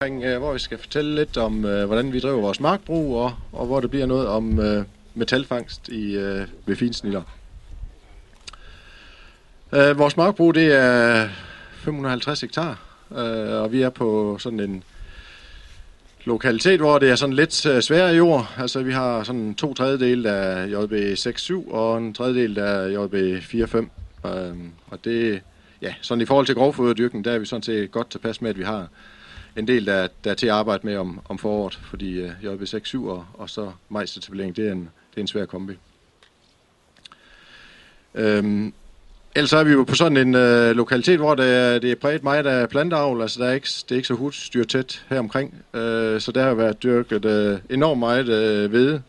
omkring, øh, hvor vi skal fortælle lidt om, øh, hvordan vi driver vores markbrug, og, og hvor det bliver noget om øh, metalfangst i, øh, ved finsnitter. Øh, vores markbrug, det er 550 hektar, øh, og vi er på sådan en lokalitet, hvor det er sådan lidt øh, sværere jord. Altså, vi har sådan to tredjedel af JB 67 og en tredjedel af JB 4-5. Øh, og det, ja, sådan i forhold til grovfoderdyrkning, der er vi sådan set godt tilpas med, at vi har en del, der, der er til at arbejde med om, om foråret, fordi uh, JB 6-7 og, og så majsetablering, det er en, det er en svær kombi. Øhm, ellers er vi jo på sådan en øh, lokalitet, hvor det er, det er præget meget af planteavl, altså der er ikke, det er ikke så hudstyr tæt her omkring, øh, så der har været dyrket øh, enormt meget øh, hvede,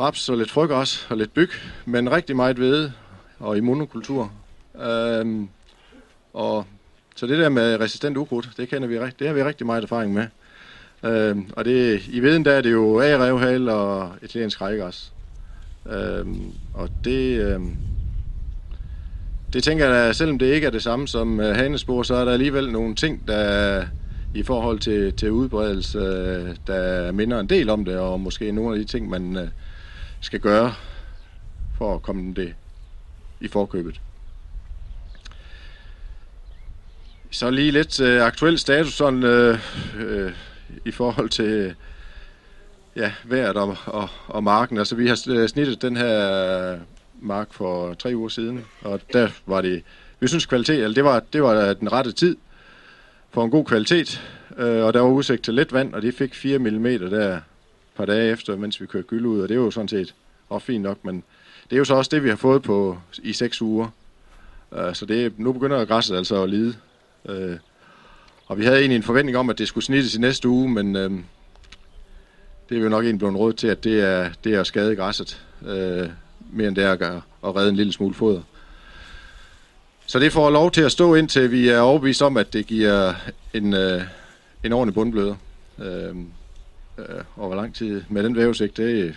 raps og lidt frøgræs og lidt byg, men rigtig meget hvede og i monokultur. Øhm, og så det der med resistent ukrudt, det, kender vi, det har vi rigtig meget erfaring med. Øh, og det, i viden der er det jo A-revhal og italiensk rejgræs. Øh, og det, øh, det tænker jeg, at selvom det ikke er det samme som øh, hanespor, så er der alligevel nogle ting, der i forhold til, til udbredelse, øh, der minder en del om det, og måske nogle af de ting, man øh, skal gøre for at komme det i forkøbet. Så lige lidt øh, aktuel status sådan, øh, øh, i forhold til ja, vejret og, og, og marken. Altså vi har øh, snittet den her mark for tre uger siden, og der var det, vi synes kvalitet, eller det var, det var øh, den rette tid for en god kvalitet, øh, og der var udsigt til let vand, og det fik 4 mm der et par dage efter, mens vi kørte gylde ud, og det var jo sådan set også fint nok, men det er jo så også det, vi har fået på i seks uger. Øh, så det, nu begynder græsset altså at lide. Øh, og vi havde egentlig en forventning om, at det skulle snittes i næste uge, men øh, det er jo nok egentlig blevet råd til, at det er, det er at skade græsset, øh, mere end det er at, at redde en lille smule foder. Så det får lov til at stå indtil vi er overbevist om, at det giver en, øh, en ordentlig bundbløder. Øh, øh, og hvor lang tid med den vævesigt, det,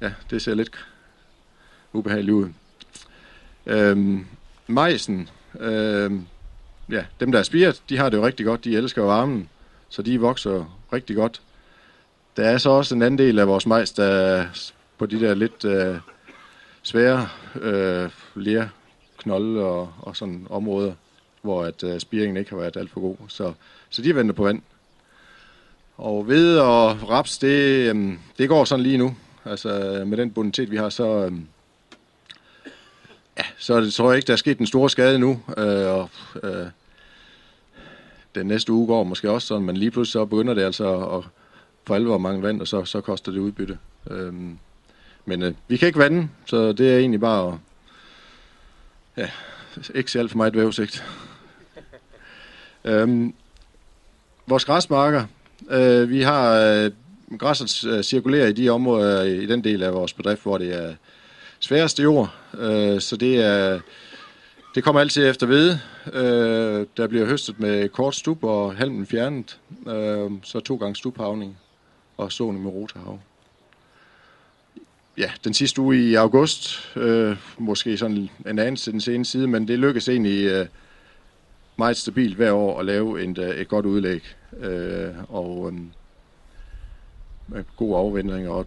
ja, det ser lidt ubehageligt ud. Øh, majsen, øh, ja, dem der er spiret, de har det jo rigtig godt. De elsker varmen, så de vokser rigtig godt. Der er så også en anden del af vores majs, der er på de der lidt øh, svære øh, lærknolde og, og sådan områder, hvor at øh, spiringen ikke har været alt for god. Så, så de venter på vand. Og ved og raps, det, øh, det går sådan lige nu. Altså øh, med den bonitet, vi har, så, øh, ja, så det, tror jeg ikke, der er sket en stor skade nu. Øh, og, øh, den næste uge går måske også sådan, men lige pludselig så begynder det altså at for alvor mange vand, og så, så koster det udbytte. Øhm, men øh, vi kan ikke vande, så det er egentlig bare at, ja, ikke se alt for meget vævesigt. øhm, vores græsmarker, øh, vi har øh, græsset øh, cirkulerer i de områder, i den del af vores bedrift, hvor det er sværeste jord, øh, så det er det kommer altid efter ved. Øh, der bliver høstet med kort stup og halmen fjernet. Øh, så to gange stuphavning og såning med rotahav. Ja, den sidste uge i august, øh, måske sådan en anden til den seneste side, men det lykkedes egentlig øh, meget stabilt hver år at lave en, øh, et godt udlæg. Øh, og øh, med god afvindring. Og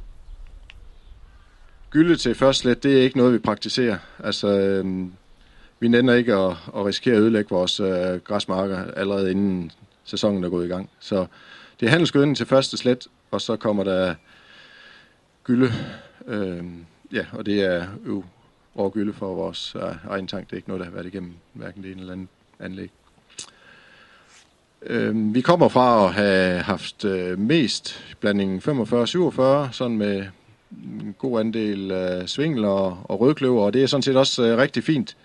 gylde til først slet, det er ikke noget, vi praktiserer. Altså, øh, vi nænder ikke at, at risikere at ødelægge vores øh, græsmarker allerede inden sæsonen er gået i gang. Så det er handelsgødning til første slet, og så kommer der gylde. Øh, ja, og det er jo over gylde for vores øh, egen tank. Det er ikke noget, der har været igennem hverken det ene eller andet anlæg. Øh, vi kommer fra at have haft øh, mest blandingen 45-47, sådan med en god andel øh, svingel og, og rødkløver, og det er sådan set også øh, rigtig fint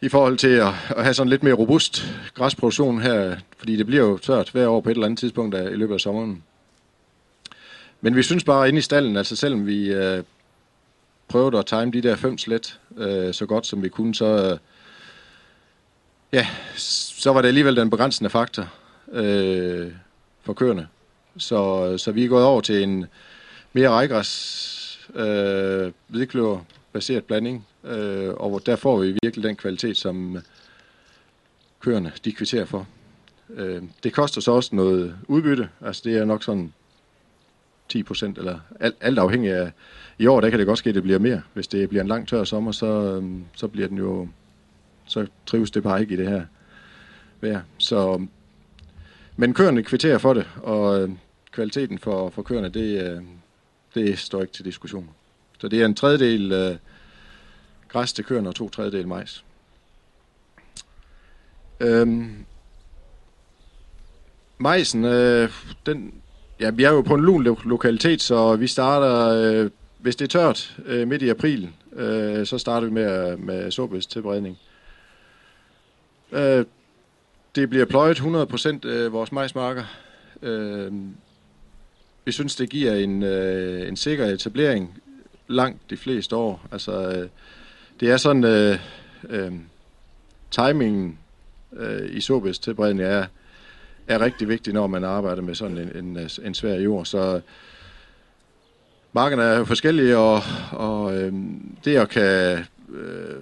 i forhold til at, at have sådan lidt mere robust græsproduktion her, fordi det bliver jo tørt hver år på et eller andet tidspunkt af, i løbet af sommeren. Men vi synes bare inde i stallen, altså selvom vi øh, prøvede at time de der fem slet øh, så godt som vi kunne, så, øh, ja, så var det alligevel den begrænsende faktor øh, for køerne. Så, så vi er gået over til en mere rejgræs øh, hvidkløver baseret blanding, øh, og der får vi virkelig den kvalitet, som øh, køerne de kvitterer for. Øh, det koster så også noget udbytte. Altså det er nok sådan 10 procent, eller alt, alt afhængig af... I år, der kan det godt ske, at det bliver mere. Hvis det bliver en lang tør sommer, så, øh, så bliver den jo... Så trives det bare ikke i det her vejr. Så, men køerne kvitterer for det, og øh, kvaliteten for, for køerne, det, øh, det står ikke til diskussion. Så det er en tredjedel øh, græs til køerne og to tredjedel majs. Øhm, majsen, øh, den, ja, vi er jo på en lun lo- lokalitet, så vi starter, øh, hvis det er tørt øh, midt i april, øh, så starter vi med, med såbes tilberedning. Øh, det bliver pløjet 100% øh, vores majsmarker. Øh, vi synes, det giver en, øh, en sikker etablering langt de fleste år. Altså, øh, det er sådan, øh, øh, timingen øh, i såbes tilbredning er, er rigtig vigtig, når man arbejder med sådan en, en, øh, en svær jord. Så markerne er jo forskellige, og, og øh, det at kan... Øh,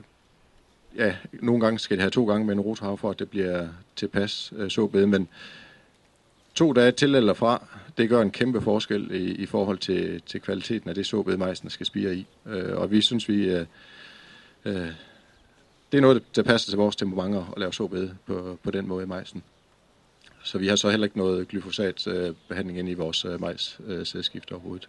ja, nogle gange skal det have to gange med en rotohav, for at det bliver tilpas øh, såbede, men to dage til eller fra, det gør en kæmpe forskel i, i forhold til, til kvaliteten af det såbede majsen skal spire i. Øh, og vi synes, vi... Øh, øh, det er noget, der passer til vores temperament at lave såbede på, på den måde i majsen. Så vi har så heller ikke noget glyfosat-behandling ind i vores øh, majssædskift øh, overhovedet.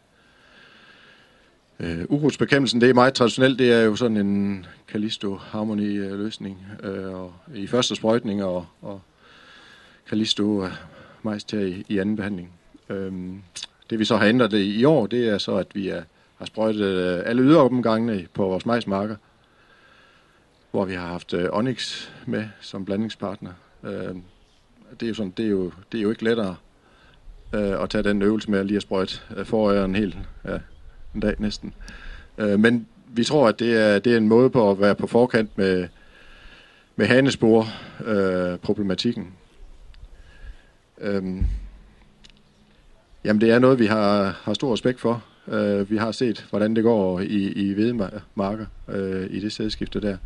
Øh, ukrudtsbekæmpelsen, det er meget traditionelt. Det er jo sådan en Callisto Harmony løsning. Øh, og I første sprøjtning og, og Callisto øh, majs her i, i anden behandling. Øhm, det vi så har ændret det i år, det er så, at vi er, har sprøjtet øh, alle yderomgangene på vores majsmarker, hvor vi har haft øh, Onyx med som blandingspartner. Øh, det er jo sådan, det er jo, det er jo ikke lettere øh, at tage den øvelse med at lige at sprøjte øh, foråret en ja, en dag næsten. Øh, men vi tror, at det er, det er en måde på at være på forkant med, med hanespor øh, problematikken. Øhm, jamen det er noget, vi har, har stor respekt for. Øh, vi har set, hvordan det går i, i vedmarker øh, i det sædskifte der.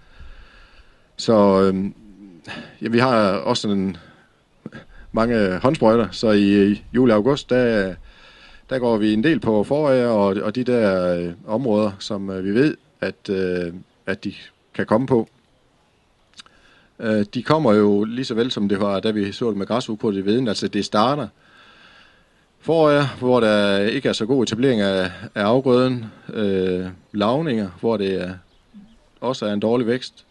Så øh, ja, vi har også en, mange håndsprøjter, så i juli og august, der, der går vi en del på foråret og, og de der øh, områder, som øh, vi ved, at, øh, at de kan komme på. Øh, de kommer jo lige så vel som det var, da vi så det med græsud i viden. Altså det starter foråret, hvor der ikke er så god etablering af, af afgrøden. Øh, lavninger, hvor det er, også er en dårlig vækst.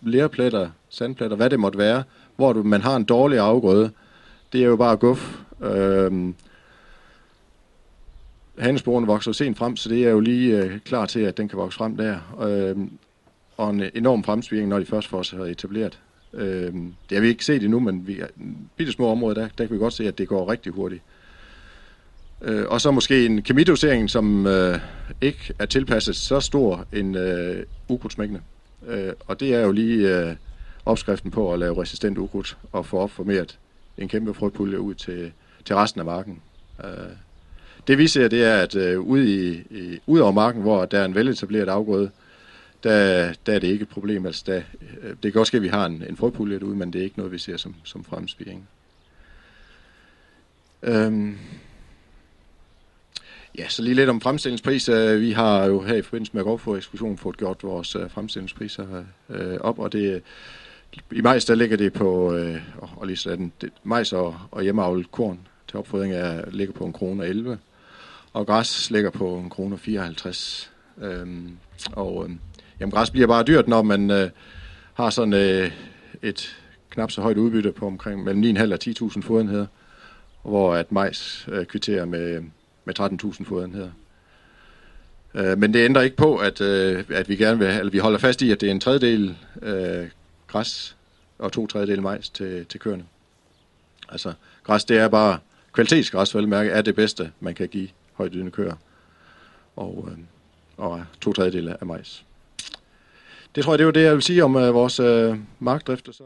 Lerpletter, sandpletter, hvad det måtte være. Hvor du, man har en dårlig afgrøde, det er jo bare guf. Øh, Hanesporene vokser sent frem, så det er jo lige øh, klar til, at den kan vokse frem der. Øh, og en enorm fremspiring, når de først får sig etableret. Øh, det har vi ikke set endnu, men vi, bitte små områder, der, der kan vi godt se, at det går rigtig hurtigt. Øh, og så måske en kemidosering, som øh, ikke er tilpasset så stor en øh, ukrudtsmængde. Øh, og det er jo lige øh, opskriften på at lave resistent ukrudt og få opformeret en kæmpe frøpulje ud til, til resten af marken. Øh, det vi ser, det er, at øh, ude, i, i, ude over marken, hvor der er en veletableret afgrøde, der, der er det ikke et problem. Altså, der, øh, det kan også ske, at vi har en, en frøpulje derude, men det er ikke noget, vi ser som, som fremspiring. Øhm. Ja, så lige lidt om fremstillingspris. Øh, vi har jo her i forbindelse med grovfoderekskursionen fået gjort vores øh, fremstillingspriser op, og det i majs, der ligger det på, øh, og lige sådan, det, majs og, og hjemmeavlet korn til opfodring er, ligger på en krone 11 og græs ligger på en krone 54. Øhm, og øhm, jamen, græs bliver bare dyrt, når man øh, har sådan øh, et knap så højt udbytte på omkring mellem 9,5 og 10.000 fodenheder, hvor at majs øh, kvitterer med, med 13.000 fodenheder. Øh, men det ændrer ikke på, at, øh, at vi gerne vil, eller vi holder fast i, at det er en tredjedel øh, græs og to tredjedel majs til, til køerne. Altså, græs, det er bare kvalitetsgræs, vel mærke, er det bedste, man kan give højdydende køer, og, øh, og to tredjedele af majs. Det tror jeg, det var det, jeg vil sige om øh, vores øh, markdrift. Så